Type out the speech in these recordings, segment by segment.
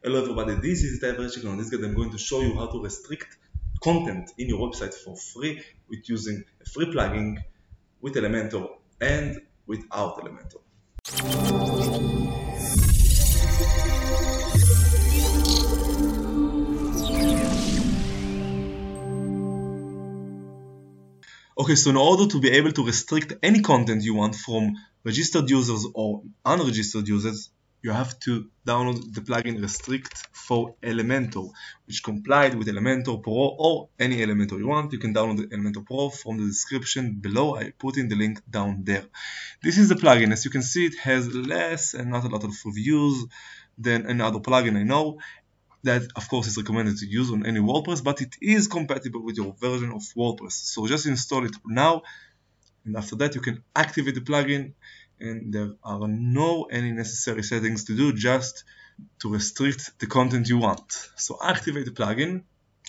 Hello everybody, this is and on this guide I'm going to show you how to restrict content in your website for free with using a free plugin with Elementor and without Elementor. Okay, so in order to be able to restrict any content you want from registered users or unregistered users, you have to download the plugin Restrict for Elementor, which complied with Elementor Pro or any Elementor you want. You can download the Elementor Pro from the description below. I put in the link down there. This is the plugin. As you can see, it has less and not a lot of reviews than another plugin I know. That, of course, is recommended to use on any WordPress, but it is compatible with your version of WordPress. So just install it now, and after that, you can activate the plugin and there are no any necessary settings to do just to restrict the content you want. So activate the plugin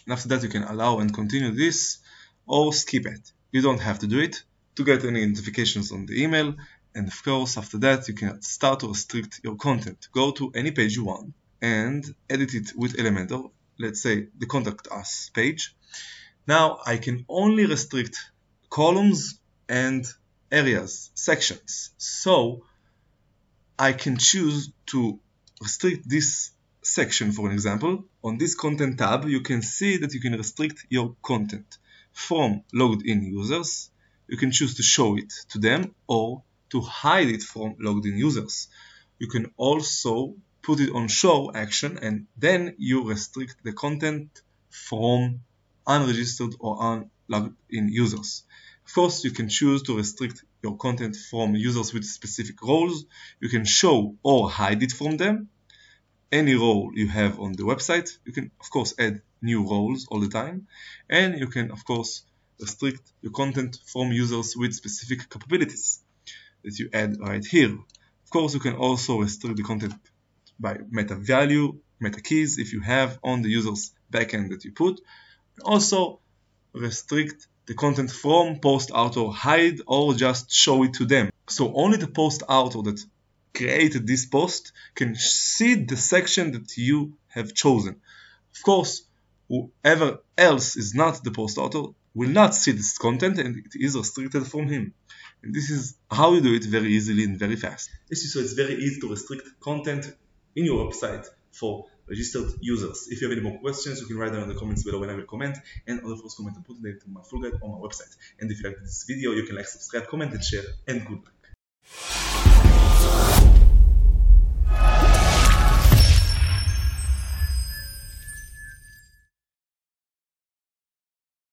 and after that you can allow and continue this or skip it. You don't have to do it to get any notifications on the email and of course after that you can start to restrict your content. Go to any page you want and edit it with Elementor, let's say the contact us page. Now I can only restrict columns and areas, sections. So I can choose to restrict this section for an example. On this content tab you can see that you can restrict your content from logged in users. You can choose to show it to them or to hide it from logged in users. You can also put it on show action and then you restrict the content from unregistered or unlogged in users. First, you can choose to restrict your content from users with specific roles. You can show or hide it from them. Any role you have on the website, you can of course add new roles all the time. And you can of course restrict your content from users with specific capabilities that you add right here. Of course, you can also restrict the content by meta value, meta keys if you have on the user's backend that you put. Also restrict the content from post author hide or just show it to them. So only the post author that created this post can see the section that you have chosen. Of course, whoever else is not the post author will not see this content and it is restricted from him. And this is how you do it very easily and very fast. Is so it's very easy to restrict content in your website for registered users. If you have any more questions, you can write them in the comments below when I will comment. And on the first comment, I put it into my full guide on my website. And if you like this video, you can like, subscribe, comment, and share. And good luck.